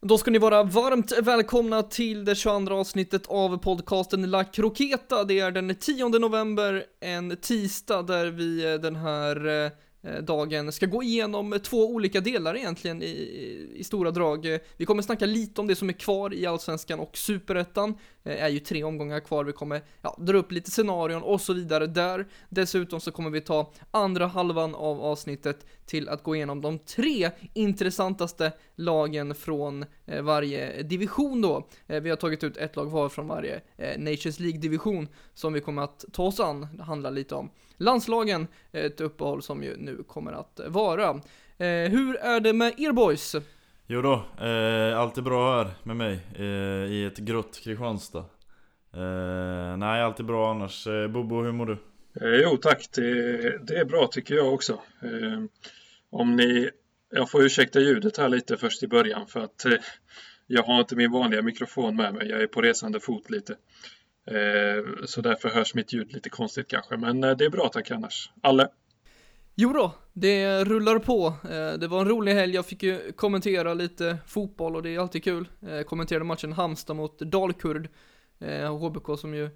Då ska ni vara varmt välkomna till det 22 avsnittet av podcasten La Croqueta. Det är den 10 november, en tisdag där vi eh, den här Eh, Eh, dagen ska gå igenom två olika delar egentligen i, i stora drag. Vi kommer snacka lite om det som är kvar i Allsvenskan och Superettan. Det är ju tre omgångar kvar, vi kommer ja, dra upp lite scenarion och så vidare där. Dessutom så kommer vi ta andra halvan av avsnittet till att gå igenom de tre intressantaste lagen från eh, varje division då. Vi har tagit ut ett lag var från varje Nations League-division som vi kommer att ta oss an. Det handlar lite om landslagen, ett uppehåll som ju nu kommer att vara. Eh, hur är det med er boys? Jo då, eh, allt är bra här med mig eh, i ett grått Kristianstad. Eh, nej, allt är bra annars. Eh, Bobo, hur mår du? Eh, jo tack, det, det, är bra tycker jag också. Eh, om ni, jag får ursäkta ljudet här lite först i början för att eh, jag har inte min vanliga mikrofon med mig. Jag är på resande fot lite. Eh, så därför hörs mitt ljud lite konstigt kanske, men eh, det är bra tack annars. Alle? Jo då, det rullar på. Eh, det var en rolig helg, jag fick ju kommentera lite fotboll och det är alltid kul. Jag kommenterade matchen Halmstad mot Dalkurd, HBK som ju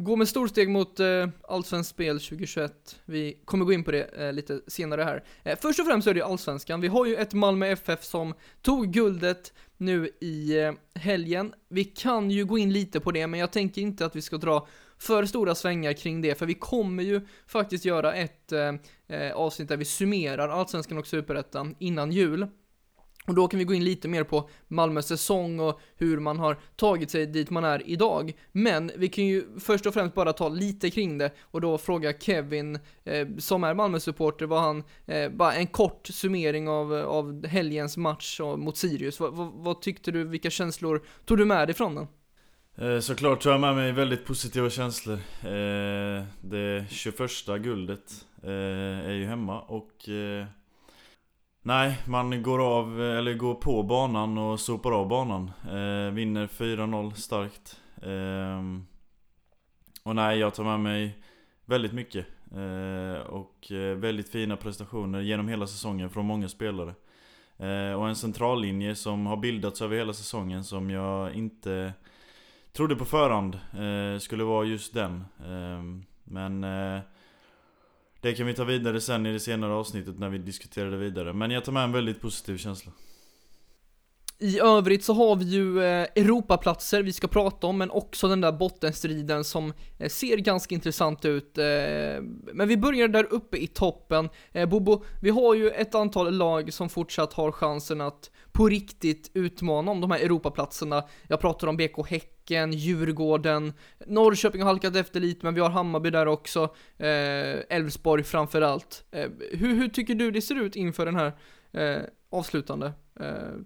går med storsteg mot eh, Allsvenskt spel 2021. Vi kommer gå in på det eh, lite senare här. Eh, först och främst så är det ju Allsvenskan. Vi har ju ett Malmö FF som tog guldet nu i eh, helgen. Vi kan ju gå in lite på det, men jag tänker inte att vi ska dra för stora svängar kring det, för vi kommer ju faktiskt göra ett eh avsnitt där vi summerar Allsvenskan och Superettan innan jul. Och då kan vi gå in lite mer på Malmös säsong och hur man har tagit sig dit man är idag. Men vi kan ju först och främst bara ta lite kring det och då fråga Kevin, eh, som är Malmö-supporter, vad han, eh, bara en kort summering av, av helgens match mot Sirius. Va, va, vad tyckte du, vilka känslor tog du med dig från den? Eh, såklart tog jag med mig väldigt positiva känslor. Eh, det 21 guldet eh, är ju hemma och eh, Nej, man går av, eller går på banan och sopar av banan. Eh, vinner 4-0 starkt. Eh, och nej, jag tar med mig väldigt mycket. Eh, och eh, väldigt fina prestationer genom hela säsongen från många spelare. Eh, och en centrallinje som har bildats över hela säsongen som jag inte trodde på förhand eh, skulle vara just den. Ehm, men eh, det kan vi ta vidare sen i det senare avsnittet när vi diskuterar det vidare. Men jag tar med en väldigt positiv känsla. I övrigt så har vi ju eh, Europaplatser vi ska prata om, men också den där bottenstriden som eh, ser ganska intressant ut. Eh, men vi börjar där uppe i toppen. Bobo, vi har ju ett antal lag som fortsatt har chansen att på riktigt utmana om de här Europaplatserna. Jag pratar om BK Häcken, Djurgården, Norrköping har halkat efter lite, men vi har Hammarby där också, Elfsborg framförallt. hur, hur tycker du det ser ut inför den här avslutande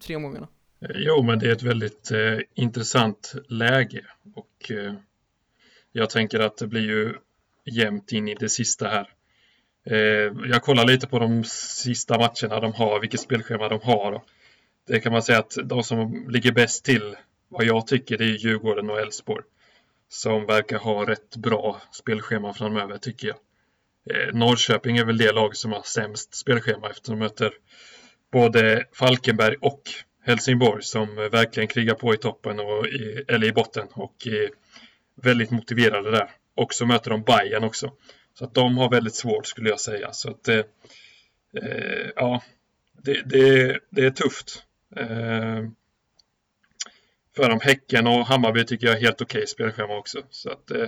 tre omgångarna? Eh, jo, men det är ett väldigt eh, intressant läge och eh, jag tänker att det blir ju jämnt in i det sista här. Eh, jag kollar lite på de sista matcherna de har, vilket spelschema de har. Det kan man säga att de som ligger bäst till, vad jag tycker, det är Djurgården och Elfsborg. Som verkar ha rätt bra spelschema framöver, tycker jag. Eh, Norrköping är väl det lag som har sämst spelschema eftersom de möter både Falkenberg och Helsingborg som verkligen krigar på i toppen och i, eller i botten och är väldigt motiverade där. Och så möter de Bayern också. Så att de har väldigt svårt skulle jag säga. Så att eh, eh ja, det, det, det, är tufft. Eh, för dem Häcken och Hammarby tycker jag är helt okej okay spelschema också. Så att eh,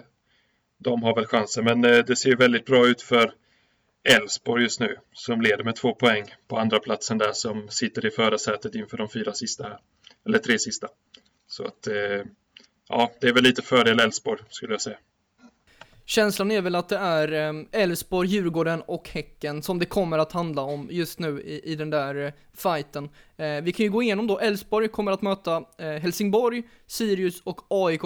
de har väl chansen. Men eh, det ser väldigt bra ut för Elfsborg just nu som leder med två poäng på andra platsen där som sitter i förarsätet inför de fyra sista här. Eller tre sista. Så att eh, ja, det är väl lite fördel Elfsborg skulle jag säga. Känslan är väl att det är eh, Elfsborg, Djurgården och Häcken som det kommer att handla om just nu i, i den där eh, fighten. Eh, vi kan ju gå igenom då, Elfsborg kommer att möta eh, Helsingborg, Sirius och AIK.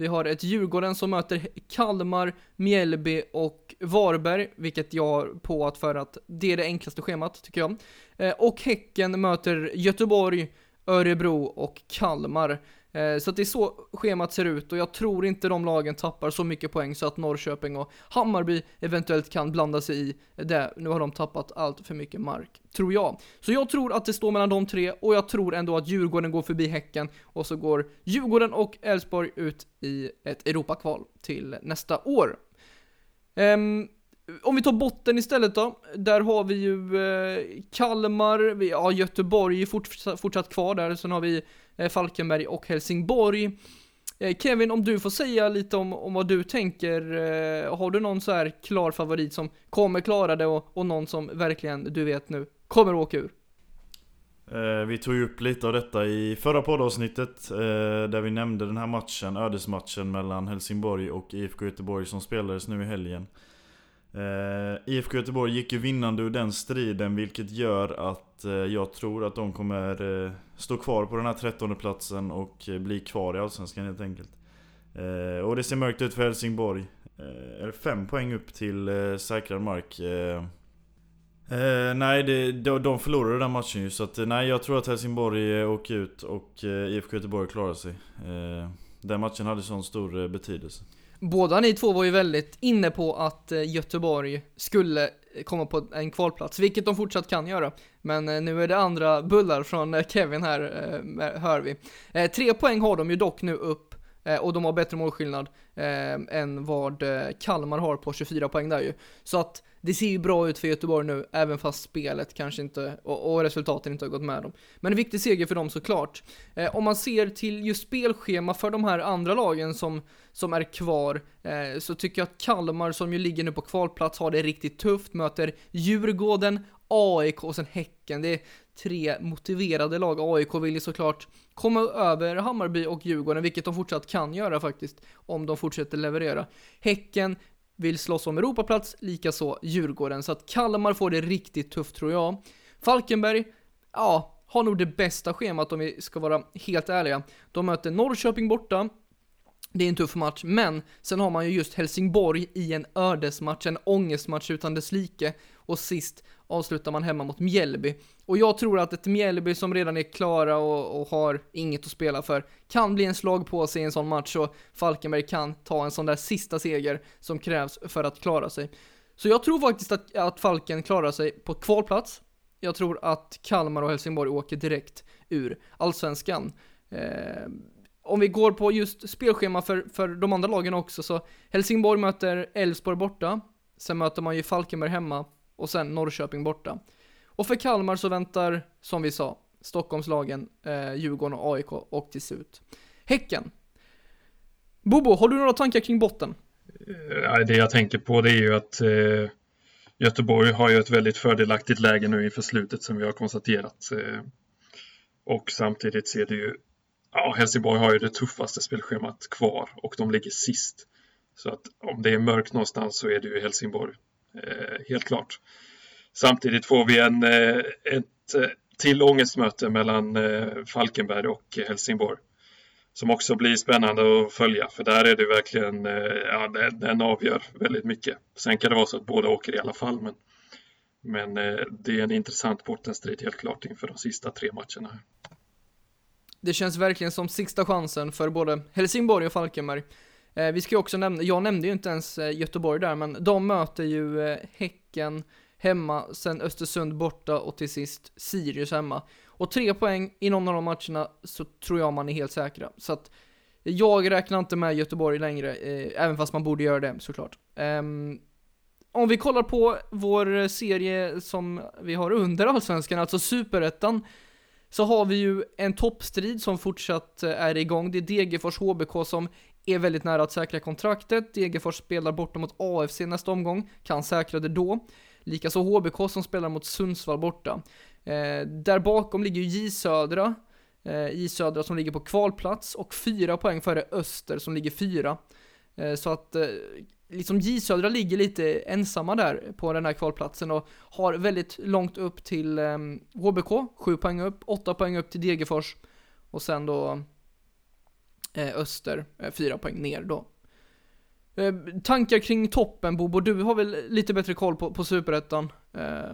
Vi har ett Djurgården som möter Kalmar, Mjällby och Varberg, vilket jag har på att för att det är det enklaste schemat, tycker jag. Eh, och Häcken möter Göteborg, Örebro och Kalmar. Eh, så att det är så schemat ser ut och jag tror inte de lagen tappar så mycket poäng så att Norrköping och Hammarby eventuellt kan blanda sig i det. Nu har de tappat allt för mycket mark, tror jag. Så jag tror att det står mellan de tre och jag tror ändå att Djurgården går förbi Häcken och så går Djurgården och Elfsborg ut i ett Europakval till nästa år. Um, om vi tar botten istället då, där har vi ju eh, Kalmar, vi, ja Göteborg är fortsatt, fortsatt kvar där, sen har vi Eh, Falkenberg och Helsingborg. Eh, Kevin, om du får säga lite om, om vad du tänker, eh, har du någon så här klar favorit som kommer klara det och, och någon som verkligen, du vet nu, kommer åka ur? Vi tog ju upp lite av detta i förra poddavsnittet där vi nämnde den här matchen, ödesmatchen mellan Helsingborg och IFK Göteborg som spelades nu i helgen. Eh, IFK Göteborg gick ju vinnande ur den striden vilket gör att eh, jag tror att de kommer eh, stå kvar på den här trettonde platsen och eh, bli kvar i Allsvenskan helt enkelt. Eh, och det ser mörkt ut för Helsingborg. Eh, är det fem poäng upp till eh, säkrad mark? Eh, eh, nej, det, de, de förlorade den matchen ju så att eh, nej jag tror att Helsingborg åker ut och IFK Göteborg klarar sig. den matchen hade sån stor betydelse. Båda ni två var ju väldigt inne på att eh, Göteborg skulle eh, komma på en kvalplats, vilket de fortsatt kan göra. Men eh, nu är det andra bullar från Kevin här, hör vi. Tre poäng har de ju dock nu upp och de har bättre målskillnad än vad Kalmar har på 24 poäng där ju. Så att det ser ju bra ut för Göteborg nu, även fast spelet kanske inte, och, och resultaten inte har gått med dem. Men en viktig seger för dem såklart. Eh, om man ser till just spelschema för de här andra lagen som, som är kvar, eh, så tycker jag att Kalmar, som ju ligger nu på kvalplats, har det riktigt tufft, möter Djurgården, AIK och sen Häcken. Det är tre motiverade lag. AIK vill ju såklart komma över Hammarby och Djurgården, vilket de fortsatt kan göra faktiskt, om de fortsätter leverera. Häcken vill slåss om Europaplats, likaså Djurgården. Så att Kalmar får det riktigt tufft tror jag. Falkenberg, ja, har nog det bästa schemat om vi ska vara helt ärliga. De möter Norrköping borta, det är en tuff match, men sen har man ju just Helsingborg i en ödesmatch, en ångestmatch utan dess like. Och sist avslutar man hemma mot Mjällby. Och jag tror att ett Mjällby som redan är klara och, och, har inget att spela för kan bli en slag på sig i en sån match och Falkenberg kan ta en sån där sista seger som krävs för att klara sig. Så jag tror faktiskt att, att Falken klarar sig på kvalplats. Jag tror att Kalmar och Helsingborg åker direkt ur allsvenskan. Eh, om vi går på just spelschema för, för de andra lagen också så Helsingborg möter Elfsborg borta. Sen möter man ju Falkenberg hemma och sen Norrköping borta. Och för Kalmar så väntar, som vi sa, Stockholmslagen, eh, Djurgården och AIK och till slut Häcken. Bobo, har du några tankar kring botten? Eh, det jag tänker på det är ju att eh, Göteborg har ju ett väldigt fördelaktigt läge nu inför slutet som vi har konstaterat. Eh, och samtidigt ser det ju, ja Helsingborg har ju det tuffaste spelschemat kvar och de ligger sist. Så att om det är mörkt någonstans så är det ju Helsingborg. Eh, helt klart. Samtidigt får vi en, eh, ett eh, till ångestmöte mellan Falkenberg och Helsingborg. Som också blir spännande att följa för där är det verkligen, ja den avgör väldigt mycket. Sen kan det vara så att båda åker i alla fall men, men det är en intressant bottenstrid helt klart inför de sista tre matcherna. Det känns verkligen som sista chansen för både Helsingborg och Falkenberg. Eh, vi ska ju också nämna, jag nämnde ju inte ens eh, Göteborg där, men de möter ju eh, Häcken hemma, sen Östersund borta och till sist Sirius hemma. Och tre poäng i någon av de matcherna så tror jag man är helt säkra. Så att jag räknar inte med Göteborg längre, eh, även fast man borde göra det såklart. Um, om vi kollar på vår serie som vi har under Allsvenskan, alltså Superettan, så har vi ju en toppstrid som fortsatt eh, är igång. Det är Degerfors HBK som är väldigt nära att säkra kontraktet. Degerfors spelar borta mot AFC nästa omgång, kan säkra det då. Likaså HBK som spelar mot Sundsvall borta. Eh, där bakom ligger ju J Södra, eh, J Södra som ligger på kvalplats och fyra poäng före Öster som ligger fyra. Eh, så att eh, liksom J Södra ligger lite ensamma där på den här kvalplatsen och har väldigt långt upp till eh, HBK, sju poäng upp, åtta poäng upp till Degerfors och sen då Eh, Öster, eh, fyra poäng ner då. Eh, tankar kring toppen Bobo, du har väl lite bättre koll på, på superettan? Eh,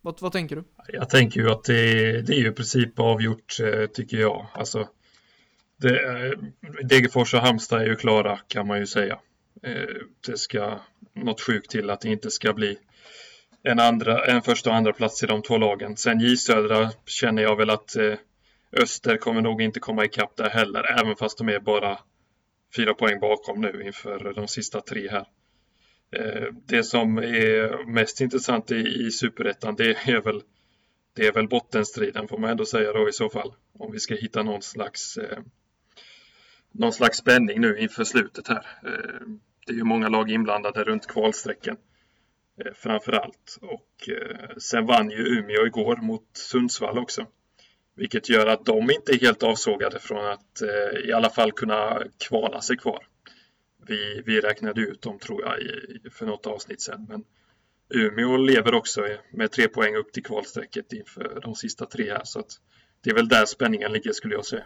vad, vad, tänker du? Jag tänker ju att det, det är ju i princip avgjort eh, tycker jag. Alltså, Det, Degerfors och Halmstad är ju klara kan man ju säga. Eh, det ska något sjukt till att det inte ska bli en, andra, en första och andra plats i de två lagen. Sen J Södra känner jag väl att eh, Öster kommer nog inte komma ikapp där heller, även fast de är bara fyra poäng bakom nu inför de sista tre här. Eh, det som är mest intressant i, i superettan, det är väl det är väl bottenstriden får man ändå säga då i så fall. Om vi ska hitta någon slags eh, någon slags spänning nu inför slutet här. Eh, det är ju många lag inblandade runt kvalsträcken eh, framför allt. Och eh, sen vann ju Umeå igår mot Sundsvall också. Vilket gör att de inte är helt avsågade från att eh, i alla fall kunna kvala sig kvar. Vi, vi räknade ut dem tror jag i, för något avsnitt sen. Men Umeå lever också med tre poäng upp till kvalstrecket inför de sista tre här. Så att det är väl där spänningen ligger skulle jag säga.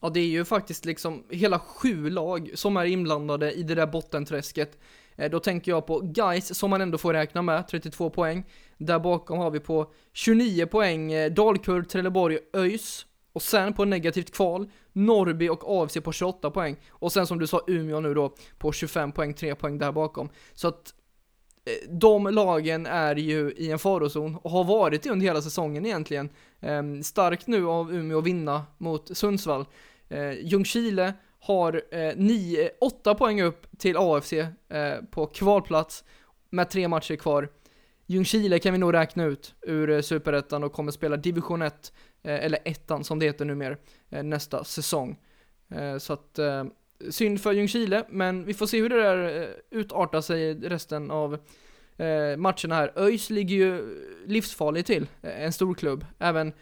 Ja, det är ju faktiskt liksom hela sju lag som är inblandade i det där bottenträsket. Eh, då tänker jag på Guys som man ändå får räkna med, 32 poäng. Där bakom har vi på 29 poäng eh, Dalkurd, Trelleborg, ÖIS. Och sen på negativt kval, Norrby och AFC på 28 poäng. Och sen som du sa Umeå nu då på 25 poäng, 3 poäng där bakom. Så att eh, de lagen är ju i en farozon och har varit det under hela säsongen egentligen. Ehm, starkt nu av Umeå att vinna mot Sundsvall. Eh, Ljungskile har eh, 9, 8 poäng upp till AFC eh, på kvalplats med tre matcher kvar. Ljungskile kan vi nog räkna ut ur eh, Superettan och kommer spela Division 1, eh, eller ettan som det heter numera, eh, nästa säsong. Så att synd för Ljungskile, men vi får se hur det där utartar sig resten av matcherna här. ÖIS ligger ju livsfarligt till, en stor klubb. Även,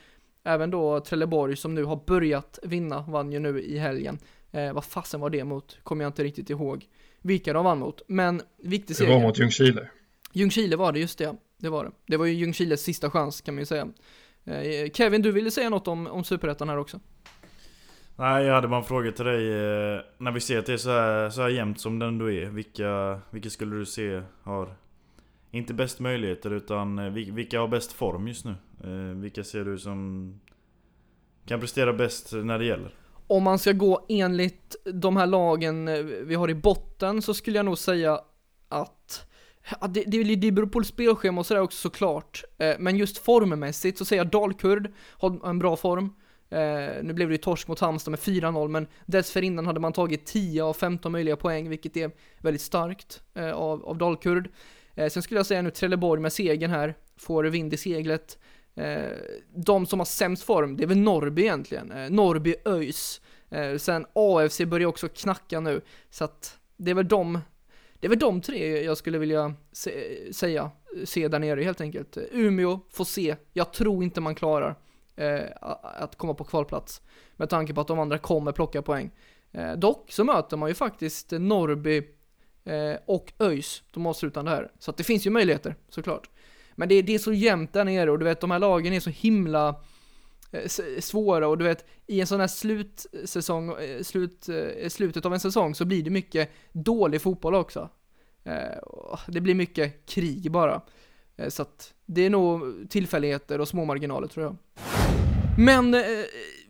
även då Trelleborg som nu har börjat vinna, vann ju nu i helgen. Eh, vad fasen var det mot? Kommer jag inte riktigt ihåg vilka de vann mot. Men viktig seger. Det var mot Ljungskile. Ljungskile var det, just det. Det var det. Det var ju Ljungskiles sista chans kan man ju säga. Eh, Kevin, du ville säga något om, om Superettan här också? Nej, jag hade bara en fråga till dig. Eh, när vi ser att det är så här, så här jämnt som den ändå är. Vilka, vilka skulle du se har, inte bäst möjligheter, utan eh, vilka har bäst form just nu? Vilka ser du som kan prestera bäst när det gäller? Om man ska gå enligt de här lagen vi har i botten så skulle jag nog säga att Ja, det, det, det beror på spelschema och sådär också såklart. Eh, men just formmässigt så säger jag Dalkurd har en bra form. Eh, nu blev det ju torsk mot Halmstad med 4-0, men dessförinnan hade man tagit 10 av 15 möjliga poäng, vilket är väldigt starkt eh, av, av Dalkurd. Eh, sen skulle jag säga nu Trelleborg med segern här, får vind i seglet. Eh, de som har sämst form, det är väl Norrby egentligen. Eh, Norrby, ÖIS. Eh, sen AFC börjar också knacka nu, så att det är väl de det är väl de tre jag skulle vilja se, säga, se där nere helt enkelt. Umeå, får se. Jag tror inte man klarar eh, att komma på kvalplats. Med tanke på att de andra kommer plocka poäng. Eh, dock så möter man ju faktiskt Norrby eh, och ÖIS, de avslutande här. Så att det finns ju möjligheter, såklart. Men det, det är så jämnt där nere och du vet, de här lagen är så himla eh, Eh, svåra och du vet, i en sån här slutsäsong, eh, slut, eh, slutet av en säsong så blir det mycket dålig fotboll också. Det blir mycket krig bara. Så att det är nog tillfälligheter och små marginaler tror jag. Men eh,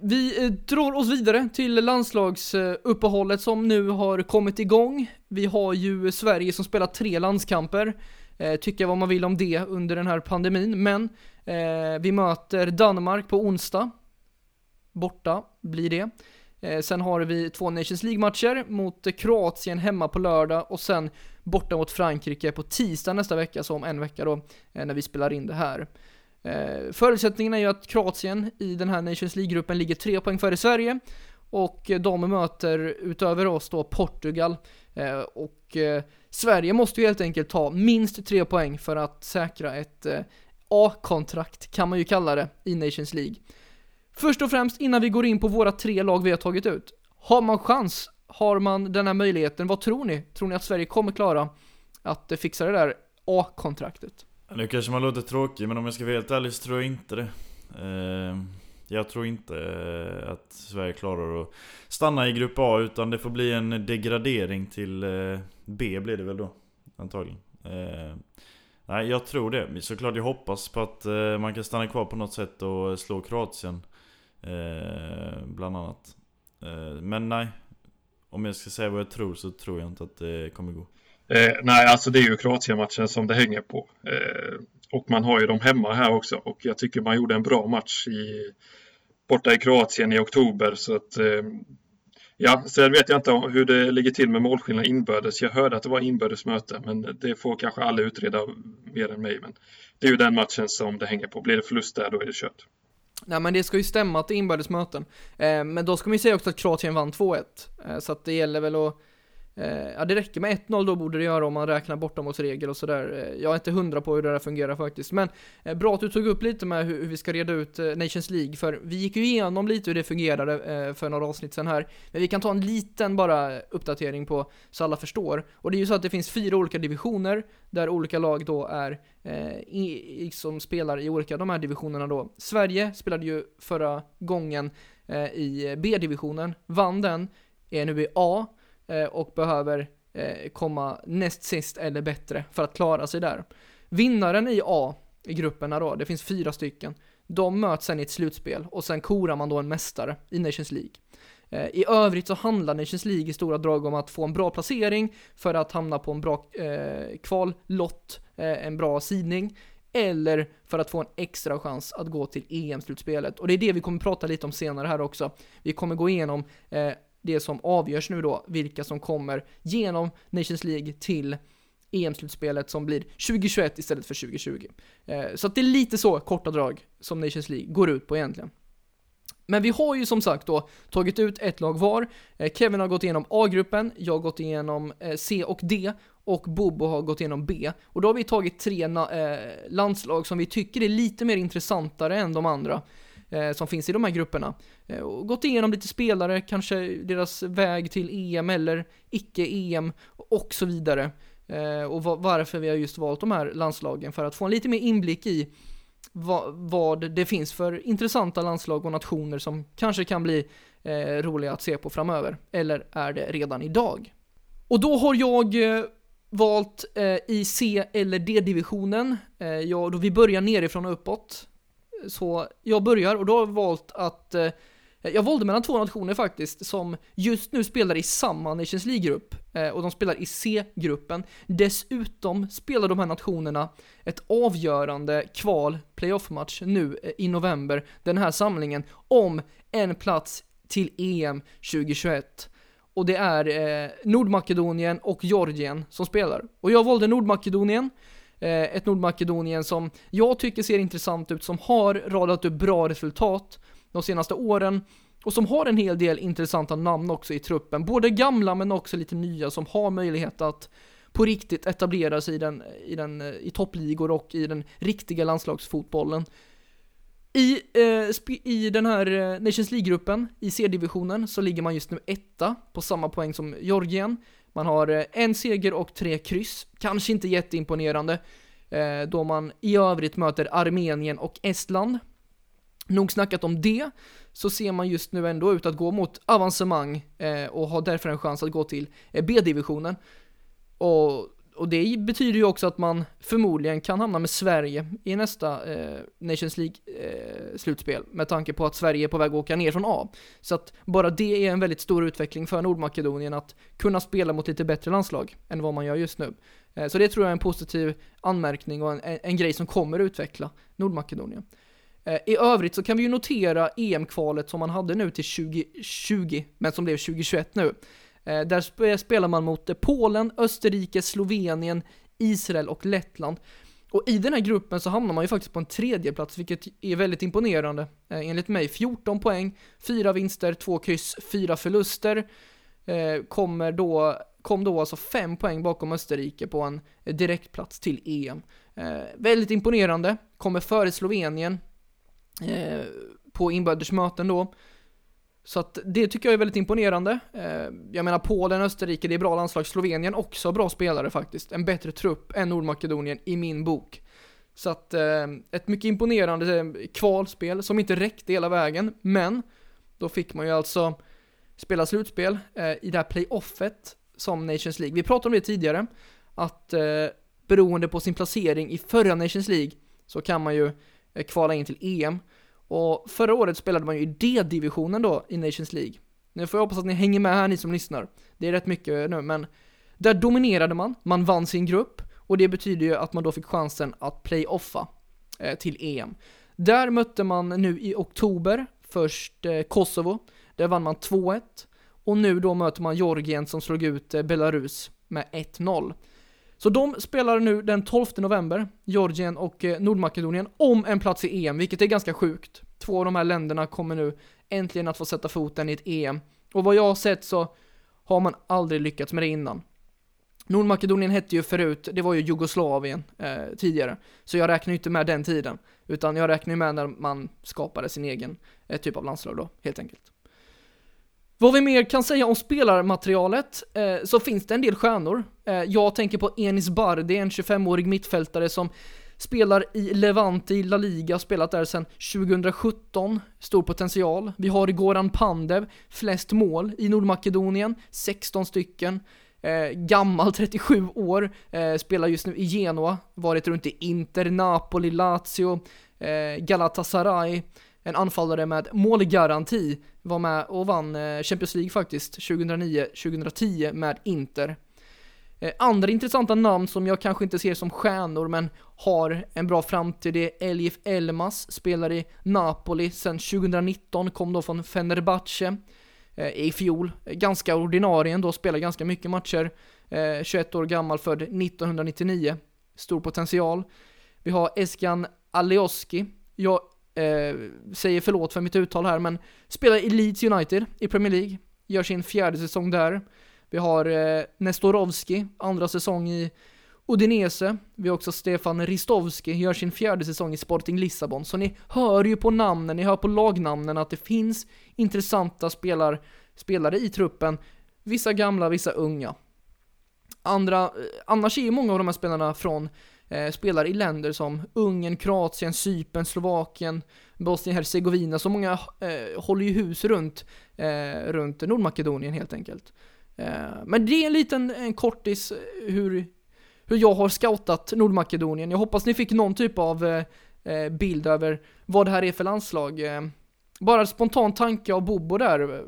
vi drar oss vidare till landslagsuppehållet som nu har kommit igång. Vi har ju Sverige som spelar tre landskamper. Eh, tycka vad man vill om det under den här pandemin, men eh, vi möter Danmark på onsdag. Borta blir det. Eh, sen har vi två Nations League-matcher mot Kroatien hemma på lördag och sen borta mot Frankrike på tisdag nästa vecka, så om en vecka då, eh, när vi spelar in det här. Eh, förutsättningen är ju att Kroatien i den här Nations League-gruppen ligger tre poäng före Sverige och de möter utöver oss då Portugal eh, och eh, Sverige måste ju helt enkelt ta minst tre poäng för att säkra ett eh, A-kontrakt kan man ju kalla det i Nations League. Först och främst innan vi går in på våra tre lag vi har tagit ut. Har man chans? Har man den här möjligheten? Vad tror ni? Tror ni att Sverige kommer klara att eh, fixa det där A-kontraktet? Nu kanske man låter tråkig, men om jag ska vara helt ärlig så tror jag inte det. Eh, jag tror inte eh, att Sverige klarar att stanna i Grupp A, utan det får bli en degradering till eh, B blir det väl då, antagligen. Eh, Nej, jag tror det. Såklart jag hoppas på att eh, man kan stanna kvar på något sätt och slå Kroatien. Eh, bland annat. Eh, men nej, om jag ska säga vad jag tror så tror jag inte att det kommer gå. Eh, nej, alltså det är ju Kroatien-matchen som det hänger på. Eh, och man har ju dem hemma här också och jag tycker man gjorde en bra match i, borta i Kroatien i oktober så att eh, Ja, sen vet jag inte hur det ligger till med målskillnad inbördes. Jag hörde att det var inbördes möte, men det får kanske alla utreda mer än mig. Men det är ju den matchen som det hänger på. Blir det förlust där, då är det kört. Nej men det ska ju stämma att det är inbördes möten. Eh, men då ska man ju säga också att Kroatien vann 2-1. Eh, så att det gäller väl att Eh, ja, det räcker med 1-0 då borde det göra om man räknar bortamålsregel och sådär. Eh, jag är inte hundra på hur det där fungerar faktiskt. Men eh, bra att du tog upp lite med hur, vi ska reda ut Nations League, för vi gick ju igenom lite hur det fungerade för några avsnitt sen här. Men vi kan ta en liten bara uppdatering på så alla förstår. Och det är ju så att det finns fyra olika divisioner där olika lag då är i, som spelar i olika de här divisionerna då. Sverige spelade ju förra gången i B-divisionen, vann den, är nu i A Eh, och behöver eh, komma näst sist eller bättre för att klara sig där. Vinnaren i A, i grupperna då, det finns fyra stycken, de möts sen i ett slutspel och sen korar man då en mästare i Nations League. Eh, I övrigt så handlar Nations League i stora drag om att få en bra placering för att hamna på en bra eh, kvallott, eh, en bra sidning, eller för att få en extra chans att gå till EM-slutspelet. Och det är det vi kommer prata lite om senare här också. Vi kommer gå igenom eh, det som avgörs nu då, vilka som kommer genom Nations League till EM-slutspelet som blir 2021 istället för 2020. Eh, så att det är lite så korta drag som Nations League går ut på egentligen. Men vi har ju som sagt då tagit ut ett lag var. Eh, Kevin har gått igenom A-gruppen, jag har gått igenom eh, C och D och Bobo har gått igenom B. Och då har vi tagit tre landslag som vi tycker är lite mer intressantare än de andra eh, som finns i de här grupperna. Eh, och gått igenom lite spelare, kanske deras väg till EM eller icke-EM och så vidare. Eh, och varför vi har just valt de här landslagen för att få en lite mer inblick i vad, vad det finns för intressanta landslag och nationer som kanske kan bli eh, roliga att se på framöver. Eller är det redan idag? Och då har jag eh, valt eh, i C eller D-divisionen. Eh, ja, då vi börjar nerifrån och uppåt. Så jag börjar och då har jag valt att eh, jag valde mellan två nationer faktiskt som just nu spelar i samma Nations League-grupp eh, och de spelar i C-gruppen. Dessutom spelar de här nationerna ett avgörande kval playoff-match nu eh, i november, den här samlingen, om en plats till EM 2021. Och det är eh, Nordmakedonien och Georgien som spelar. Och jag valde Nordmakedonien Eh, ett Nordmakedonien som jag tycker ser intressant ut, som har radat upp bra resultat de senaste åren och som har en hel del intressanta namn också i truppen. Både gamla men också lite nya som har möjlighet att på riktigt etablera sig i, den, i, den, eh, i toppligor och i den riktiga landslagsfotbollen. I, eh, I den här eh, Nations League-gruppen, i C-divisionen, så ligger man just nu etta på samma poäng som Georgien. Man har eh, en seger och tre kryss. Kanske inte jätteimponerande, eh, då man i övrigt möter Armenien och Estland. Nog snackat om det, så ser man just nu ändå ut att gå mot avancemang eh, och har därför en chans att gå till B-divisionen. Och och det betyder ju också att man förmodligen kan hamna med Sverige i nästa eh, Nations League-slutspel, eh, med tanke på att Sverige är på väg att åka ner från A. Så att bara det är en väldigt stor utveckling för Nordmakedonien att kunna spela mot lite bättre landslag än vad man gör just nu. Eh, så det tror jag är en positiv anmärkning och en, en, en grej som kommer utveckla Nordmakedonien. Eh, I övrigt så kan vi ju notera EM-kvalet som man hade nu till 2020, men som blev 2021 nu. Eh, där spelar man mot eh, Polen, Österrike, Slovenien, Israel och Lettland. Och i den här gruppen så hamnar man ju faktiskt på en tredje plats vilket är väldigt imponerande. Eh, enligt mig 14 poäng, 4 vinster, 2 kryss, 4 förluster. Kommer då, kom då alltså 5 poäng bakom Österrike på en direktplats till EM. väldigt imponerande, kommer före Slovenien på inbördesmöten då. Så att det tycker jag är väldigt imponerande. Eh, jag menar Polen, Österrike, det är bra landslag. Slovenien också bra spelare faktiskt. En bättre trupp än Nordmakedonien i min bok. Så att eh, ett mycket imponerande eh, kvalspel som inte räckte hela vägen, men då fick man ju alltså spela slutspel i det här playoffet som Nations League. Vi pratade om det tidigare, att beroende på sin placering i förra Nations League så kan man ju kvala in till EM. Och förra året spelade man ju i D-divisionen då i Nations League. Nu får jag hoppas att ni hänger med här ni som lyssnar. Det är rätt mycket nu, men där dominerade man, man vann sin grupp och det betyder ju att man då fick chansen att playoffa eh, till EM. Där mötte man nu i oktober först eh, Kosovo, där vann man 2-1 och nu då möter man Georgien som slog ut eh, Belarus med 1-0. Så de spelar nu den 12 november, Georgien och eh, Nordmakedonien, om en plats i EM, vilket är ganska sjukt. Två av de här länderna kommer nu äntligen att få sätta foten i ett EM. Och vad jag har sett så har man aldrig lyckats med det innan. Nordmakedonien hette ju förut, det var ju Jugoslavien eh, tidigare, så jag räknar ju inte med den tiden, utan jag räknar ju med när man skapade sin egen eh, typ av landslag då, helt enkelt. Vad vi mer kan säga om spelarmaterialet, eh, så finns det en del stjärnor. Eh, jag tänker på Enis Bardi, en 25-årig mittfältare som spelar i Levante i La Liga, spelat där sedan 2017, stor potential. Vi har Goran Pandev, flest mål i Nordmakedonien, 16 stycken. Eh, gammal, 37 år, eh, spelar just nu i Genoa, varit runt i Inter, Napoli, Lazio, eh, Galatasaray, en anfallare med målgaranti, var med och vann eh, Champions League faktiskt 2009-2010 med Inter. Eh, andra intressanta namn som jag kanske inte ser som stjärnor men har en bra framtid är Elif Elmas, spelar i Napoli sedan 2019, kom då från Fenerbahce eh, i fjol. Ganska ordinarie ändå, spelar ganska mycket matcher. 21 år gammal, född 1999. Stor potential. Vi har Eskan Alioski. Jag eh, säger förlåt för mitt uttal här, men spelar i Leeds United i Premier League. Gör sin fjärde säsong där. Vi har eh, Nestorovski, andra säsong i Udinese. Vi har också Stefan Ristovski, gör sin fjärde säsong i Sporting Lissabon. Så ni hör ju på namnen, ni hör på lagnamnen att det finns intressanta spelar, spelare i truppen. Vissa gamla, vissa unga. Andra, eh, annars är ju många av de här spelarna från eh, spelar i länder som Ungern, Kroatien, Cypern, Slovakien, Bosnien-Hercegovina, så många eh, håller ju hus runt, eh, runt Nordmakedonien helt enkelt. Eh, men det är en liten en kortis hur, hur jag har scoutat Nordmakedonien. Jag hoppas ni fick någon typ av eh, eh bild över vad det här är för landslag. Eh, bara spontan tanke av Bobo där.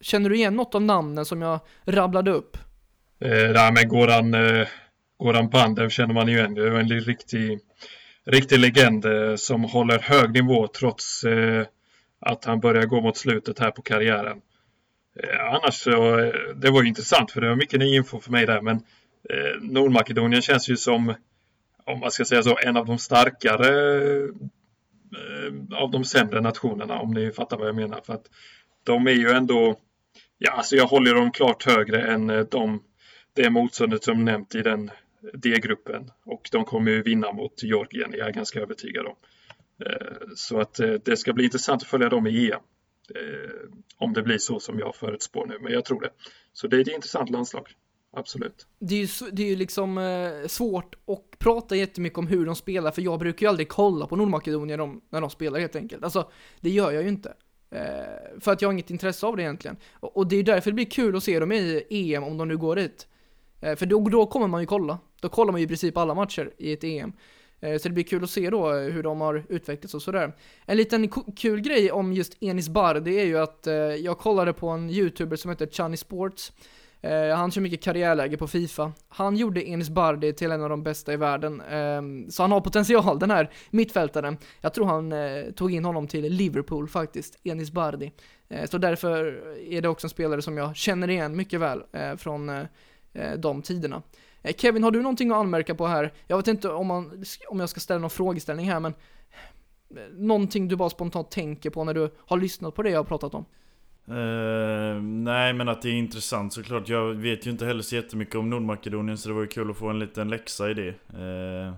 Känner du igen något av namnen som jag rabblade upp? Eh, nej, men Goran, eh, Goran Pandev känner man ju igen. Det är en riktig, riktig legend eh, som håller hög nivå trots eh, att han börjar gå mot slutet här på karriären. Eh, annars så, det var ju intressant för det var mycket ny info för mig där men Nordmakedonien känns ju som, om man ska säga så, en av de starkare av de sämre nationerna om ni fattar vad jag menar. För att de är ju ändå, ja alltså jag håller dem klart högre än de, det motståndet som nämnt i den D-gruppen och de kommer ju vinna mot Georgien, jag är ganska övertygad om. Eh, så att eh, det ska bli intressant att följa dem i EM. Eh, om det blir så som jag förutspår nu, men jag tror det. Så det är ett intressant landslag. Absolut. Det är ju, det är ju liksom eh, svårt att prata jättemycket om hur de spelar, för jag brukar ju aldrig kolla på Nordmakedonien de, när de spelar helt enkelt. Alltså, det gör jag ju inte. Eh, för att jag har inget intresse av det egentligen. Och, och, det är därför det blir kul att se dem i EM om de nu går dit. Eh, för då, då kommer man ju kolla. Då kollar man ju i princip alla matcher i ett EM. Eh, så det blir kul att se då eh, hur de har utvecklats och sådär. En liten kul grej om just Enis Bardi är ju att jag kollade på en youtuber som heter Chani Sports. Han kör mycket karriärläge på Fifa. Han gjorde Enis Bardi till en av de bästa i världen. Ehm, så han har potential den här mittfältaren. Jag tror han tog in honom till Liverpool faktiskt, Enis Bardi. Så därför är det också en spelare som jag känner igen mycket väl från Eh, de tiderna. Eh, Kevin, har du någonting att anmärka på här? Jag vet inte om, man, om jag ska ställa någon frågeställning här, men eh, någonting du bara spontant tänker på när du har lyssnat på det jag har pratat om? Uh, nej men att det är intressant såklart. Jag vet ju inte heller så jättemycket om Nordmakedonien så det var ju kul att få en liten läxa i det. Uh,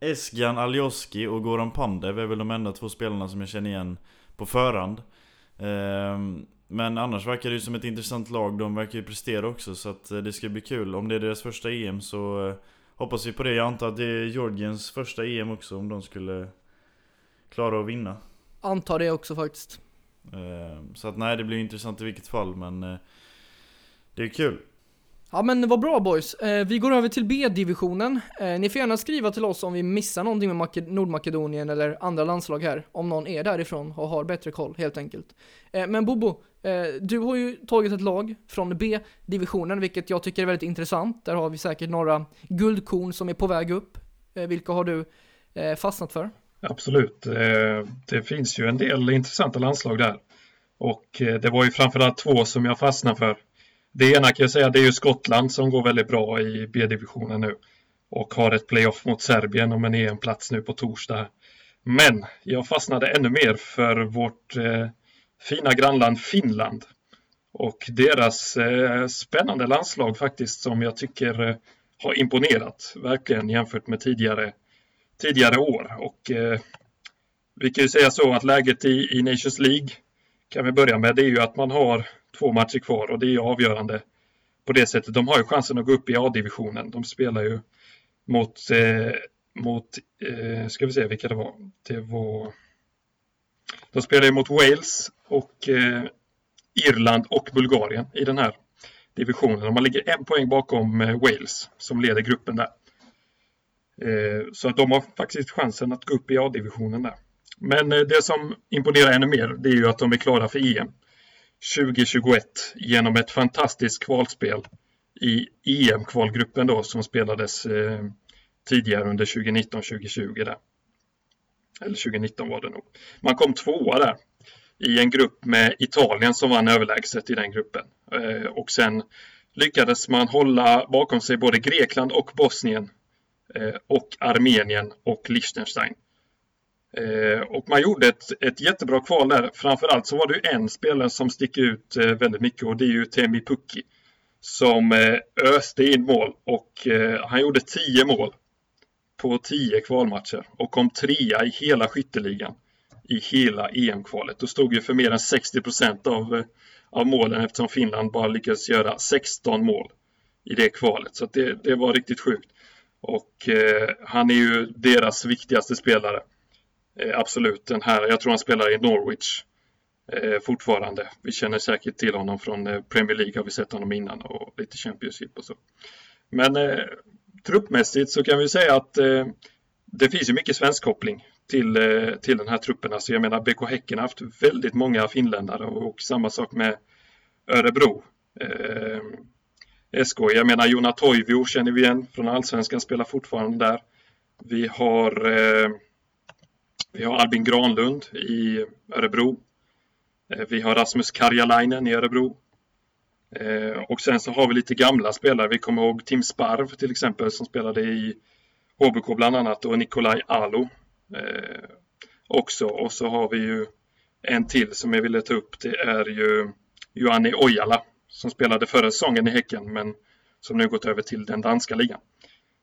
Esgan Aljoski och Goran Pandev är väl de enda två spelarna som jag känner igen på förhand. Uh, men annars verkar det ju som ett intressant lag. De verkar ju prestera också så att eh, det ska bli kul. Om det är deras första EM så eh, hoppas vi på det. Jag antar att det är Georgiens första EM också om de skulle klara att vinna. Antar det också faktiskt. Eh, så att nej, det blir intressant i vilket fall men det är kul. Ja men vad bra boys. Eh, vi går över till B-divisionen. Eh, ni får gärna skriva till oss om vi missar någonting med Make- Nordmakedonien eller andra landslag här. Om någon är därifrån och har bättre koll helt enkelt. Eh, men Bobo, eh, Eh, du har ju tagit ett lag från B-divisionen vilket jag tycker är väldigt intressant. Där har vi säkert några guldkorn som är på väg upp. Eh, vilka har du eh, fastnat för? Absolut. Det finns ju en del intressanta landslag där. Och det var ju framförallt två som jag fastnade för. Det ena kan jag säga, det är ju Skottland som går väldigt bra i B-divisionen nu. Och har ett playoff mot Serbien om en EM-plats nu på torsdag. Men jag fastnade ännu mer för vårt fina grannland Finland. Och deras eh, spännande landslag faktiskt som jag tycker eh, har imponerat verkligen jämfört med tidigare, tidigare år. Och eh, vi kan ju säga så att läget i, i Nations League kan vi börja med, det är ju att man har två matcher kvar och det är ju avgörande på det sättet. De har ju chansen att gå upp i A-divisionen. De spelar ju mot, eh, mot eh, ska vi se vilka det var. Det var de spelar ju mot Wales och eh, Irland och Bulgarien i den här divisionen. Och man ligger en poäng bakom eh, Wales som leder gruppen där. Eh, så att de har faktiskt chansen att gå upp i A-divisionen där. Men eh, det som imponerar ännu mer det är ju att de är klara för EM 2021 genom ett fantastiskt kvalspel i EM-kvalgruppen då som spelades eh, tidigare under 2019-2020 där. Eller 2019 var det nog. Man kom tvåa där i en grupp med Italien som vann överlägset i den gruppen. Eh, och sen lyckades man hålla bakom sig både Grekland och Bosnien eh, och Armenien och Liechtenstein. Eh, och man gjorde ett, ett jättebra kval där. Framförallt så var det en spelare som sticker ut väldigt mycket och det är ju Temi Pukki. Som öste in mål och han gjorde 10 mål på 10 kvalmatcher och kom trea i hela skytteligan i hela EM-kvalet och stod ju för mer än 60 procent av, eh, av målen eftersom Finland bara lyckades göra 16 mål i det kvalet. Så att det, det var riktigt sjukt. Och eh, han är ju deras viktigaste spelare. Eh, absolut, den här, jag tror han spelar i Norwich eh, fortfarande. Vi känner säkert till honom från eh, Premier League, har vi sett honom innan och lite Championship och så. Men eh, truppmässigt så kan vi säga att eh, det finns ju mycket svenskkoppling till, eh, till den här truppen. Alltså jag menar BK Häcken har haft väldigt många finländare och, och samma sak med Örebro. Eh, SK, jag menar Jona Toivio känner vi igen från Allsvenskan, spelar fortfarande där. Vi har eh, vi har Albin Granlund i Örebro. Eh, Vi har Rasmus Karjalainen i Örebro. Eh, Och sen så har vi lite gamla spelare. Vi kommer ihåg Tim Sparv till exempel som spelade i HBK bland annat och Nikolaj Alo eh, också. Och så har vi ju en till som jag ville ta upp. Det är ju Joanni Ojala som spelade förra säsongen i Häcken men som nu gått över till den danska ligan.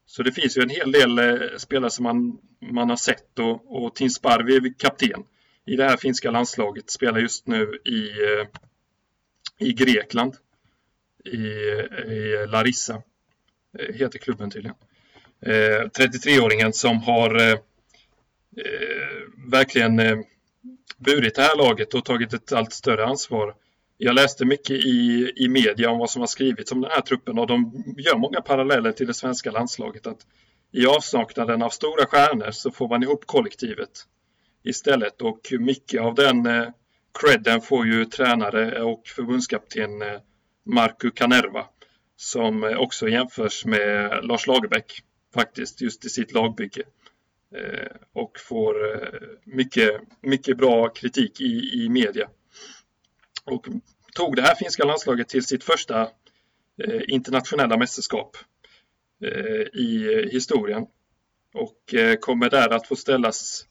Så det finns ju en hel del eh, spelare som man, man har sett och, och Tim Sparvi är kapten i det här finska landslaget. Spelar just nu i, eh, i Grekland. I, i Larissa eh, heter klubben tydligen. Eh, 33-åringen som har eh, eh, verkligen eh, burit det här laget och tagit ett allt större ansvar. Jag läste mycket i, i media om vad som har skrivits om den här truppen och de gör många paralleller till det svenska landslaget. Att I avsaknaden av stora stjärnor så får man ihop kollektivet istället och mycket av den eh, credden får ju tränare och förbundskapten eh, Marco Kanerva som eh, också jämförs med Lars Lagerbäck faktiskt just i sitt lagbygge. Eh, och får eh, mycket, mycket bra kritik i, i media. Och tog det här finska landslaget till sitt första eh, internationella mästerskap eh, i historien. Och eh, kommer där att få ställas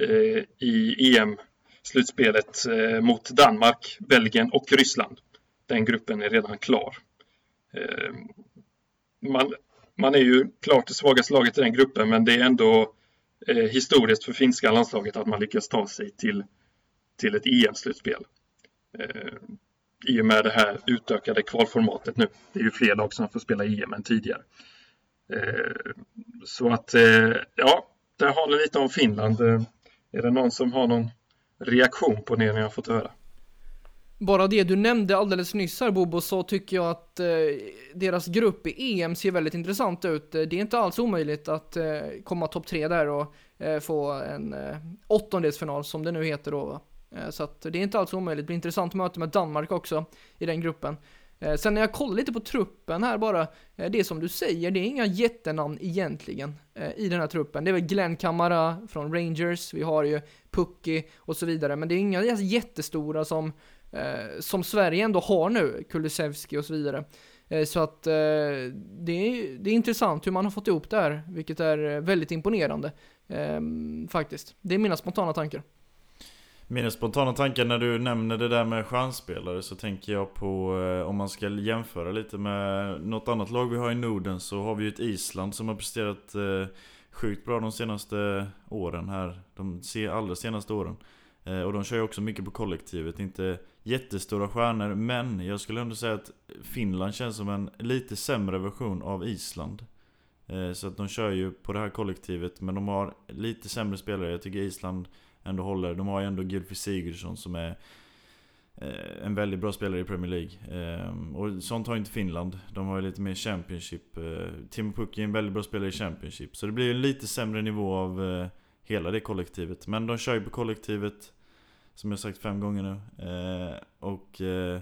eh, i EM-slutspelet eh, mot Danmark, Belgien och Ryssland. Den gruppen är redan klar. Eh, man, man är ju klart det svagaste laget i den gruppen men det är ändå eh, historiskt för finska landslaget att man lyckas ta sig till, till ett EM-slutspel. Eh, I och med det här utökade kvalformatet nu. Det är ju fler lag som får spela EM än tidigare. Eh, så att, eh, ja, där har ni lite om Finland. Eh, är det någon som har någon reaktion på det ni har fått höra? Bara det du nämnde alldeles nyss här Bobo, så tycker jag att eh, deras grupp i EM ser väldigt intressant ut. Eh, det är inte alls omöjligt att eh, komma topp tre där och eh, få en eh, åttondelsfinal som det nu heter då. Eh, så att det är inte alls omöjligt. Det blir intressant möte med Danmark också i den gruppen. Eh, sen när jag kollar lite på truppen här bara, eh, det som du säger, det är inga jättenamn egentligen eh, i den här truppen. Det är väl Glenn Kamara från Rangers, vi har ju Pucky och så vidare, men det är inga jättestora som, Eh, som Sverige ändå har nu, Kulusevski och så vidare. Eh, så att eh, det, är, det är intressant hur man har fått ihop det här, vilket är eh, väldigt imponerande eh, faktiskt. Det är mina spontana tankar. Mina spontana tankar när du nämner det där med stjärnspelare så tänker jag på eh, om man ska jämföra lite med något annat lag vi har i Norden så har vi ju ett Island som har presterat sjukt bra de senaste åren här. De allra senaste åren. Eh, och de kör ju också mycket på kollektivet, inte jättestora stjärnor men jag skulle ändå säga att Finland känns som en lite sämre version av Island. Eh, så att de kör ju på det här kollektivet men de har lite sämre spelare. Jag tycker Island ändå håller. De har ju ändå Gylfi Sigurdsson som är eh, en väldigt bra spelare i Premier League. Ehm, och sånt har inte Finland. De har ju lite mer Championship. Timo Pukki är en väldigt bra spelare i Championship. Så det blir ju en lite sämre nivå av hela det kollektivet. Men de kör ju på kollektivet. Som jag sagt fem gånger nu. Eh, och eh,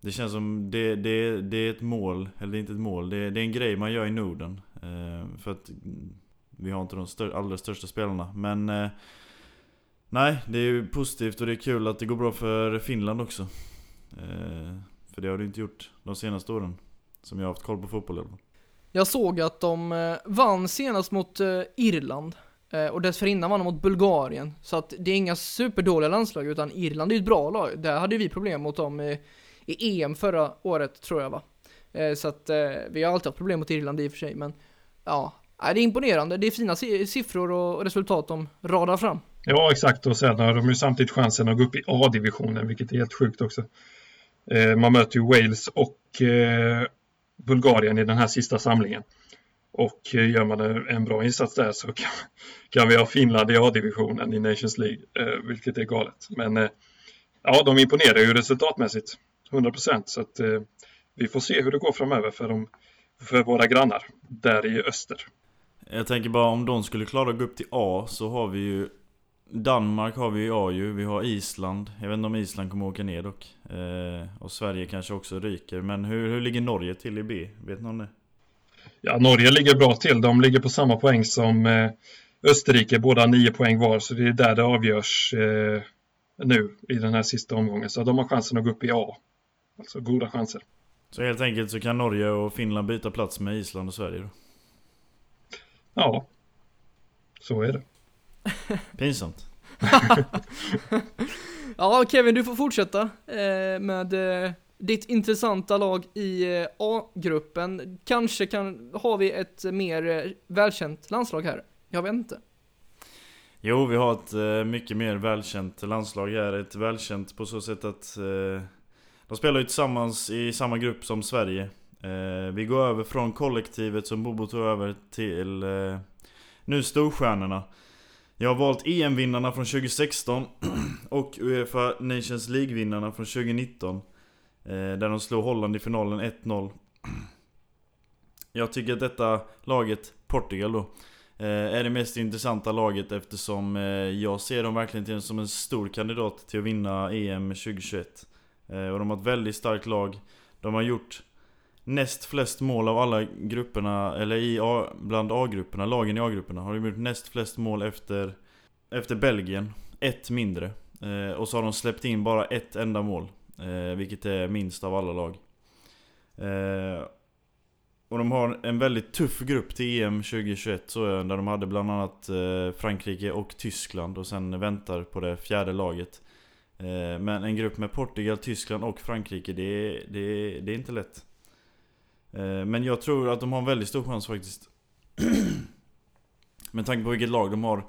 det känns som det, det, det är ett mål, eller det är inte ett mål, det, det är en grej man gör i Norden. Eh, för att vi har inte de stör, allra största spelarna. Men eh, Nej, det är ju positivt och det är kul att det går bra för Finland också. Eh, för det har det inte gjort de senaste åren. Som jag har haft koll på fotboll i alla fall. Jag såg att de eh, vann senast mot eh, Irland Eh, och dessförinnan vann de mot Bulgarien. Så att det är inga superdåliga landslag utan Irland är ju ett bra lag. Där hade vi problem mot dem i, i EM förra året tror jag va. Eh, så att eh, vi har alltid haft problem mot Irland i och för sig men ja, det är imponerande. Det är fina siffror och resultat de radar fram. Ja, exakt. Och sen har de ju samtidigt chansen att gå upp i A-divisionen, vilket är helt sjukt också. Man möter ju Wales och Bulgarien i den här sista samlingen. Och eh, gör man en bra insats där så kan, kan vi ha Finland i A-divisionen i Nations League, eh, vilket är galet. Men eh, ja, de imponerar ju resultatmässigt, 100 procent. Så att eh, vi får se hur det går framöver för, de, för våra grannar där i öster. Jag tänker bara om de skulle klara att gå upp till A så har vi ju Danmark har vi i A ju, vi har Island Jag vet inte om Island kommer åka ner dock eh, Och Sverige kanske också ryker Men hur, hur ligger Norge till i B? Vet någon det? Ja, Norge ligger bra till. De ligger på samma poäng som eh, Österrike, båda nio poäng var, så det är där det avgörs eh, nu i den här sista omgången. Så de har chansen att gå upp i A. Alltså goda chanser. Så helt enkelt så kan Norge och Finland byta plats med Island och Sverige då? Ja, så är det. Pinsamt Ja, Kevin, du får fortsätta eh, med ditt intressanta lag i eh, A-gruppen. Kanske kan, har vi ett mer eh, välkänt landslag här. Jag vet inte. Jo, vi har ett eh, mycket mer välkänt landslag här. Ett välkänt på så sätt att eh, de spelar ju tillsammans i samma grupp som Sverige. Eh, vi går över från kollektivet som Bobo tog över till eh, nu storstjärnorna. Jag har valt EM-vinnarna från 2016 och Uefa Nations League-vinnarna från 2019. Eh, där de slog Holland i finalen 1-0. Jag tycker att detta laget, Portugal då, eh, är det mest intressanta laget eftersom eh, jag ser dem verkligen till som en stor kandidat till att vinna EM 2021. Eh, Och de har ett väldigt starkt lag. De har gjort näst flest mål av alla grupperna, eller i A, bland A-grupperna, lagen i A-grupperna har de gjort näst flest mål efter, efter Belgien. Ett mindre. Eh, och så har de släppt in bara ett enda mål. Eh, vilket är minst av alla lag. Eh, och de har en väldigt tuff grupp till EM 2021 så jag, där de hade bland annat eh, Frankrike och Tyskland och sen väntar på det fjärde laget. Eh, men en grupp med Portugal, Tyskland och Frankrike, det är, det är, det är inte lätt. Eh, men jag tror att de har en väldigt stor chans faktiskt. Med tanke på vilket lag de har.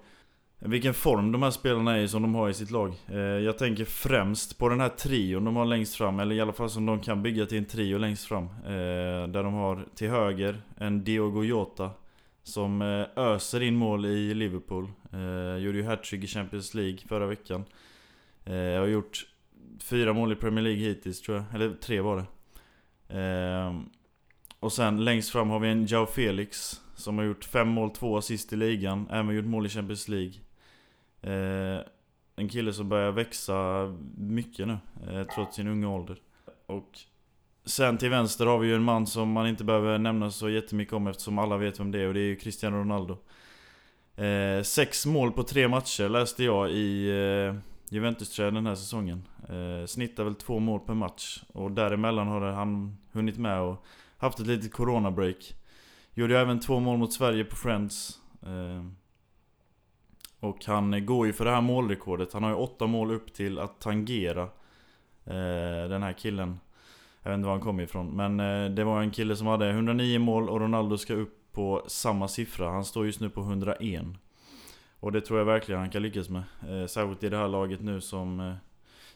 Vilken form de här spelarna är i som de har i sitt lag. Eh, jag tänker främst på den här trion de har längst fram, eller i alla fall som de kan bygga till en trio längst fram. Eh, där de har till höger en Diogo Jota. Som eh, öser in mål i Liverpool. Gjorde ju hattrick i Champions League förra veckan. Jag Har gjort fyra mål i Premier League hittills tror jag, eller tre var det. Och sen längst fram har vi en Jao Felix som har gjort fem mål, två assist i ligan, även gjort mål i Champions League. Eh, en kille som börjar växa mycket nu, eh, trots sin unga ålder. Och sen till vänster har vi ju en man som man inte behöver nämna så jättemycket om eftersom alla vet vem det är och det är ju Cristiano Ronaldo. Eh, sex mål på tre matcher läste jag i eh, Juventus-tröjan den här säsongen. Eh, snittar väl två mål per match. Och däremellan har han hunnit med och haft ett litet corona-break. Gjorde även två mål mot Sverige på Friends. Eh, och han går ju för det här målrekordet. Han har ju åtta mål upp till att tangera eh, den här killen. Jag vet inte var han kommer ifrån. Men eh, det var en kille som hade 109 mål och Ronaldo ska upp på samma siffra. Han står just nu på 101. Och det tror jag verkligen han kan lyckas med. Eh, särskilt i det här laget nu som eh,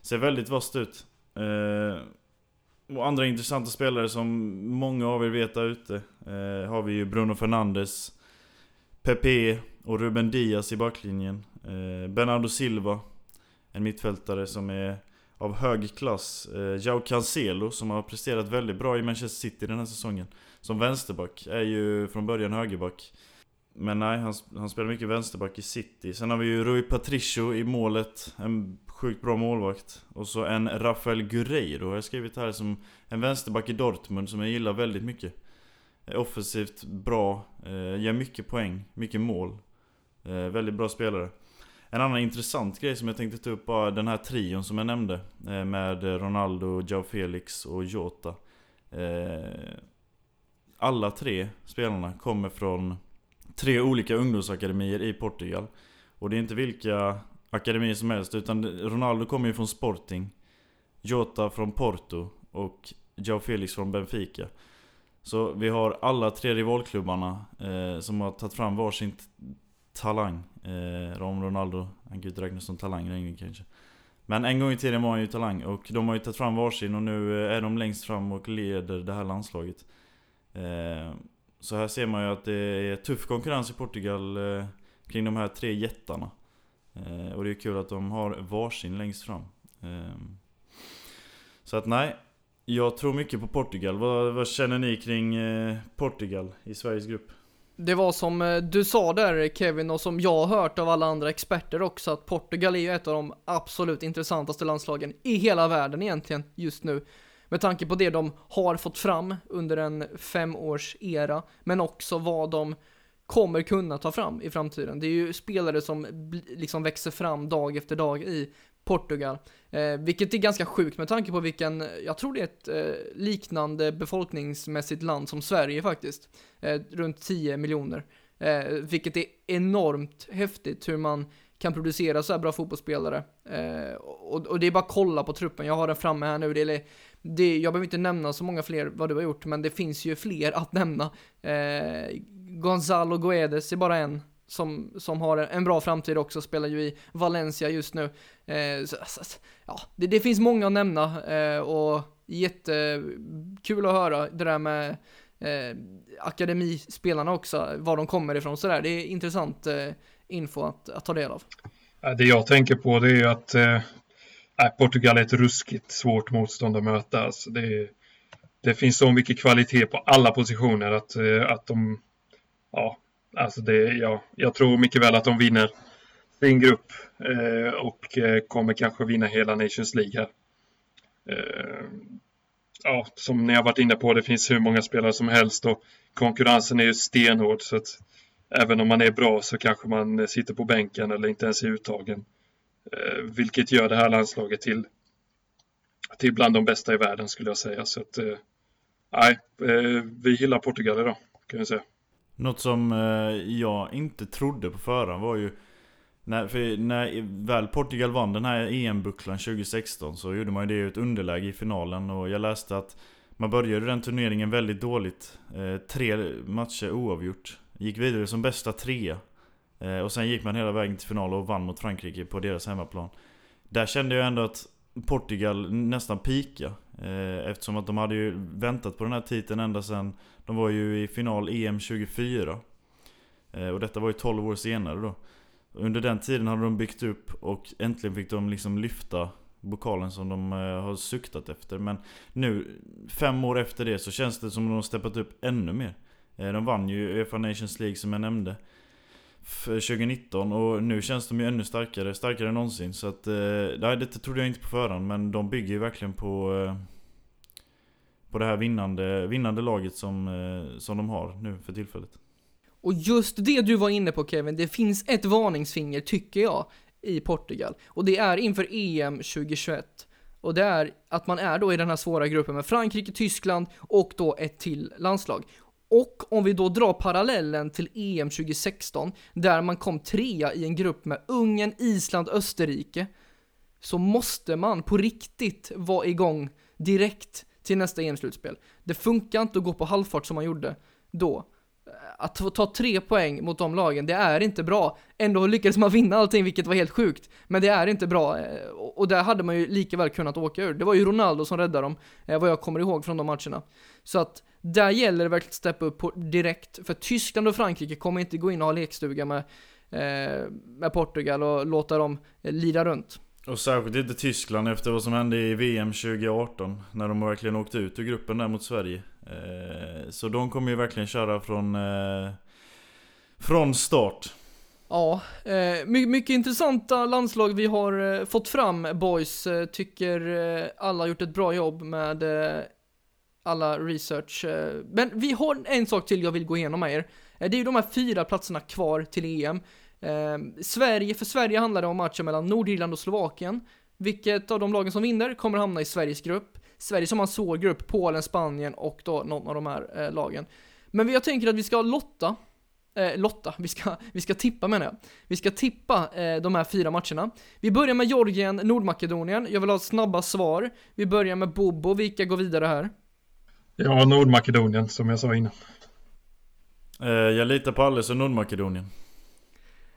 ser väldigt vasst ut. Eh, och andra intressanta spelare som många av er vet där ute eh, har vi ju Bruno Fernandes, Pepe och Ruben Diaz i backlinjen. Eh, Bernardo Silva, en mittfältare som är av hög klass. Eh, Jao Cancelo som har presterat väldigt bra i Manchester City den här säsongen. Som vänsterback, är ju från början högerback. Men nej, han, han spelar mycket vänsterback i City. Sen har vi ju Rui Patricio i målet. En sjukt bra målvakt. Och så en Rafael Gureiro har jag skrivit här som en vänsterback i Dortmund som jag gillar väldigt mycket. Eh, offensivt bra, eh, ger mycket poäng, mycket mål. Eh, väldigt bra spelare. En annan intressant grej som jag tänkte ta upp var den här trion som jag nämnde. Eh, med Ronaldo, Joe Felix och Jota. Eh, alla tre spelarna kommer från tre olika ungdomsakademier i Portugal. Och det är inte vilka akademier som helst utan Ronaldo kommer ju från Sporting. Jota från Porto och Joe Felix från Benfica. Så vi har alla tre rivalklubbarna eh, som har tagit fram varsin talang. Eh, om Ronaldo, han kan ju inte räknas som talang längre kanske. Men en gång i tiden var han ju talang och de har ju tagit fram varsin och nu eh, är de längst fram och leder det här landslaget. Eh, så här ser man ju att det är tuff konkurrens i Portugal eh, kring de här tre jättarna. Eh, och det är kul att de har varsin längst fram. Eh, så att nej, jag tror mycket på Portugal. Vad, vad känner ni kring eh, Portugal i Sveriges grupp? Det var som eh, du sa där Kevin och som jag har hört av alla andra experter också att Portugal är ju ett av de absolut intressantaste landslagen i hela världen egentligen just nu. Med tanke på det de har fått fram under en femårs era, men också vad de kommer kunna ta fram i framtiden. Det är ju spelare som liksom växer fram dag efter dag i Portugal. Eh, vilket är ganska sjukt med tanke på vilken, jag tror det är ett eh, liknande befolkningsmässigt land som Sverige faktiskt. Eh, runt 10 miljoner. Eh, vilket är enormt häftigt hur man kan producera så här bra fotbollsspelare. Eh, och, och, det är bara att kolla på truppen, jag har den framme här nu. Det är, det, jag behöver inte nämna så många fler vad du har gjort, men det finns ju fler att nämna. Eh, Gonzalo Guedes är bara en som, som har en bra framtid också, spelar ju i Valencia just nu. Eh, så, ja, det, det, finns många att nämna eh, och jättekul att höra det där med eh, akademispelarna också, var de kommer ifrån sådär. Det är intressant eh, info att, att ta del av. Det jag tänker på det är ju att eh, äh, Portugal är ett ruskigt svårt motstånd att möta. Alltså det, det finns så mycket kvalitet på alla positioner att, eh, att de ja, alltså det, ja, jag tror mycket väl att de vinner sin grupp eh, och eh, kommer kanske vinna hela Nations League här. Eh, ja, som ni har varit inne på, det finns hur många spelare som helst och konkurrensen är ju stenhård så att även om man är bra så kanske man sitter på bänken eller inte ens är uttagen. Eh, vilket gör det här landslaget till, till bland de bästa i världen skulle jag säga. Så att, eh, nej, eh, vi gillar Portugal idag kan jag säga. Något som eh, jag inte trodde på förhand var ju när, för när väl Portugal vann den här EM-bucklan 2016 så gjorde man ju det i ett underläge i finalen och jag läste att man började den turneringen väldigt dåligt. Eh, tre matcher oavgjort. Gick vidare som bästa trea. Eh, och sen gick man hela vägen till final och vann mot Frankrike på deras hemmaplan. Där kände jag ändå att Portugal nästan pika eh, Eftersom att de hade ju väntat på den här titeln ända sen de var ju i final EM 24 eh, Och detta var ju 12 år senare då Under den tiden hade de byggt upp och äntligen fick de liksom lyfta bokalen som de eh, har suktat efter. Men nu, fem år efter det, så känns det som att de har steppat upp ännu mer. Eh, de vann ju Uefa Nations League som jag nämnde. 2019 och nu känns de ju ännu starkare, starkare än någonsin. Så att, nej det trodde jag inte på förhand men de bygger ju verkligen på på det här vinnande, vinnande laget som, eh, som de har nu för tillfället. Och just det du var inne på Kevin, det finns ett varningsfinger tycker jag i Portugal. Och det är inför EM 2021. Och det är att man är då i den här svåra gruppen med Frankrike, Tyskland och då ett till landslag. Och om vi då drar parallellen till EM 2016, där man kom trea i en grupp med Ungern, Island, Österrike, så måste man på riktigt vara igång direkt till nästa EM-slutspel. Det funkar inte att gå på halvfart som man gjorde då eh, att ta tre poäng mot de lagen, det är inte bra. Ändå lyckades man vinna allting, vilket var helt sjukt. Men det är inte bra. Eh, och där hade man ju lika väl kunnat åka ur. Det var ju Ronaldo som räddade dem, eh, vad jag kommer ihåg från de matcherna. Så att där gäller det verkligen att steppa upp direkt. För Tyskland och Frankrike kommer inte gå in och ha lekstuga med, med Portugal och låta dem lida runt. Och särskilt inte Tyskland efter vad som hände i VM 2018 När de verkligen åkte ut ur gruppen där mot Sverige eh, så de kommer ju verkligen köra från, eh, från start. Ja, eh, mycket, mycket intressanta landslag vi har fått fram boys. Tycker alla har gjort ett bra jobb med alla research. Men vi har en sak till jag vill gå igenom med er. Det är ju de här fyra platserna kvar till EM. Sverige, för Sverige handlar det om matchen mellan Nordirland och Slovakien. Vilket av de lagen som vinner kommer hamna i Sveriges grupp. Sverige som har en svår grupp, Polen, Spanien och då någon av de här eh, lagen. Men jag tänker att vi ska lotta, eh, lotta, vi ska, vi ska tippa menar jag. Vi ska tippa eh, de här fyra matcherna. Vi börjar med Georgien, Nordmakedonien. Jag vill ha snabba svar. Vi börjar med Bobo, vilka går vidare här? Ja, Nordmakedonien som jag sa innan. Eh, jag litar på Alice och Nordmakedonien.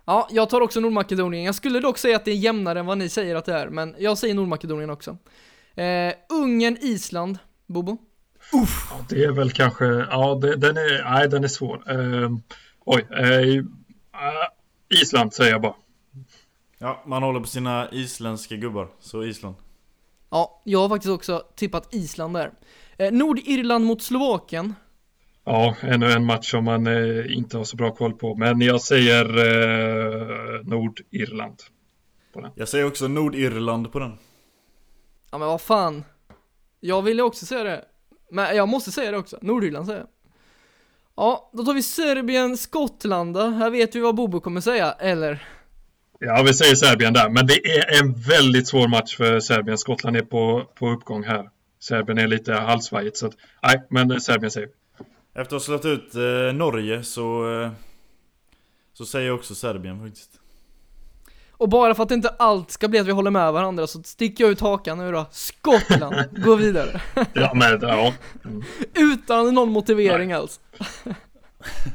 Ja, jag tar också Nordmakedonien. Jag skulle dock säga att det är jämnare än vad ni säger att det är, men jag säger Nordmakedonien också. Eh, Ungern, Island, Bobo? Uff. Ja, det är väl kanske, ja det, den är, nej den är svår. Eh, oj, eh, Island säger jag bara. Ja, man håller på sina isländska gubbar, så Island. Ja, jag har faktiskt också tippat Island där. Eh, Nordirland mot Slovakien. Ja, ännu en match som man eh, inte har så bra koll på. Men jag säger eh, Nordirland. På den. Jag säger också Nordirland på den. Ja men vad fan. Jag ville också säga det. Men jag måste säga det också. Nordirland säger jag. Ja, då tar vi Serbien, Skottland. Här vet vi vad Bobo kommer säga, eller? Ja, vi säger Serbien där. Men det är en väldigt svår match för Serbien. Skottland är på, på uppgång här. Serbien är lite halvsvajigt, så att, nej, men Serbien säger vi. Efter att ha slått ut eh, Norge så, eh, så säger jag också Serbien faktiskt. Och bara för att inte allt ska bli att vi håller med varandra så sticker jag ut hakan nu då. Skottland, gå vidare. ja, men ja. Mm. Utan någon motivering Nej. alls.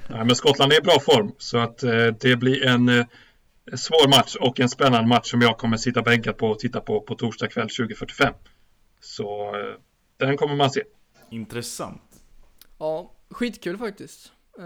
Nej, men Skottland är i bra form så att eh, det blir en eh, svår match och en spännande match som jag kommer sitta bänkad på och titta på på torsdag kväll 2045. Så eh, den kommer man se. Intressant. Ja, skitkul faktiskt. Uh,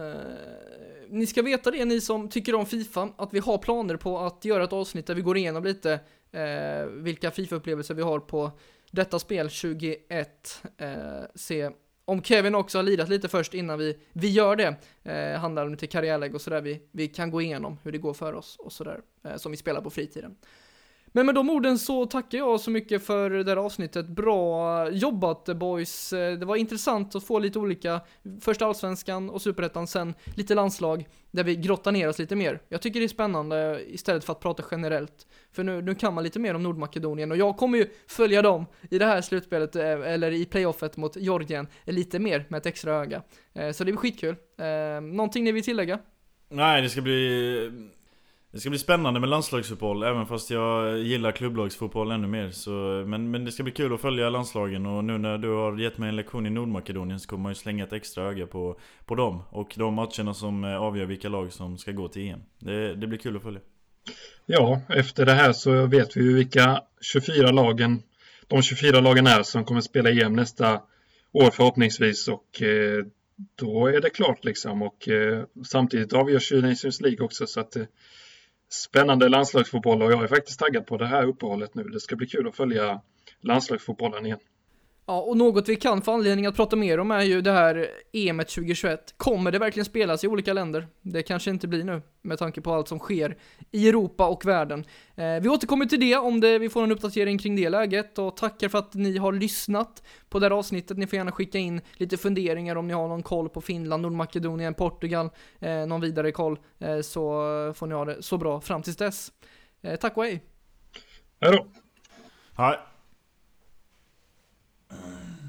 ni ska veta det, ni som tycker om Fifa, att vi har planer på att göra ett avsnitt där vi går igenom lite uh, vilka Fifa-upplevelser vi har på detta spel 21. Uh, eh, se om Kevin också har lirat lite först innan vi, vi gör det. Eh, handlar om lite karriärlägg och sådär, vi, vi kan gå igenom hur det går för oss och sådär, eh, som vi spelar på fritiden. Men med de orden så tackar jag så mycket för det här avsnittet. Bra jobbat boys. Eh, det var intressant att få lite olika, först allsvenskan och superettan, sen lite landslag, där vi grottar ner oss lite mer. Jag tycker det är spännande istället för att prata generellt. För nu, nu kan man lite mer om Nordmakedonien och jag kommer ju följa dem i det här slutspelet, eh, eller i playoffet mot Georgien, lite mer med ett extra öga. Eh, så det blir skitkul. Någonting ni vill tillägga? Nej, det ska bli det ska bli spännande med landslagsfotboll, även fast jag gillar klubblagsfotboll ännu mer. Så, men, men det ska bli kul att följa landslagen och nu när du har gett mig en lektion i Nordmakedonien så kommer man ju slänga ett extra öga på, på dem. Och de matcherna som avgör vilka lag som ska gå till EM. Det, det blir kul att följa. Ja, efter det här så vet vi ju vilka 24 lagen, de 24 lagen är som kommer spela EM nästa år förhoppningsvis och eh, då är det klart liksom och eh, samtidigt avgörs ju Nations League också så att eh, spännande landslagsfotboll och jag är faktiskt taggad på det här uppehållet nu. Det ska bli kul att följa landslagsfotbollen igen. Ja, och något vi kan få anledning att prata mer om är ju det här EM 2021. Kommer det verkligen spelas i olika länder? Det kanske inte blir nu, med tanke på allt som sker i Europa och världen. Eh, vi återkommer till det om det, vi får en uppdatering kring det läget och tackar för att ni har lyssnat på det här avsnittet. Ni får gärna skicka in lite funderingar om ni har någon koll på Finland, Nordmakedonien, Portugal, eh, någon vidare koll, eh, så får ni ha det så bra fram tills dess. Eh, tack och hej! Hej då! Hej! Ah.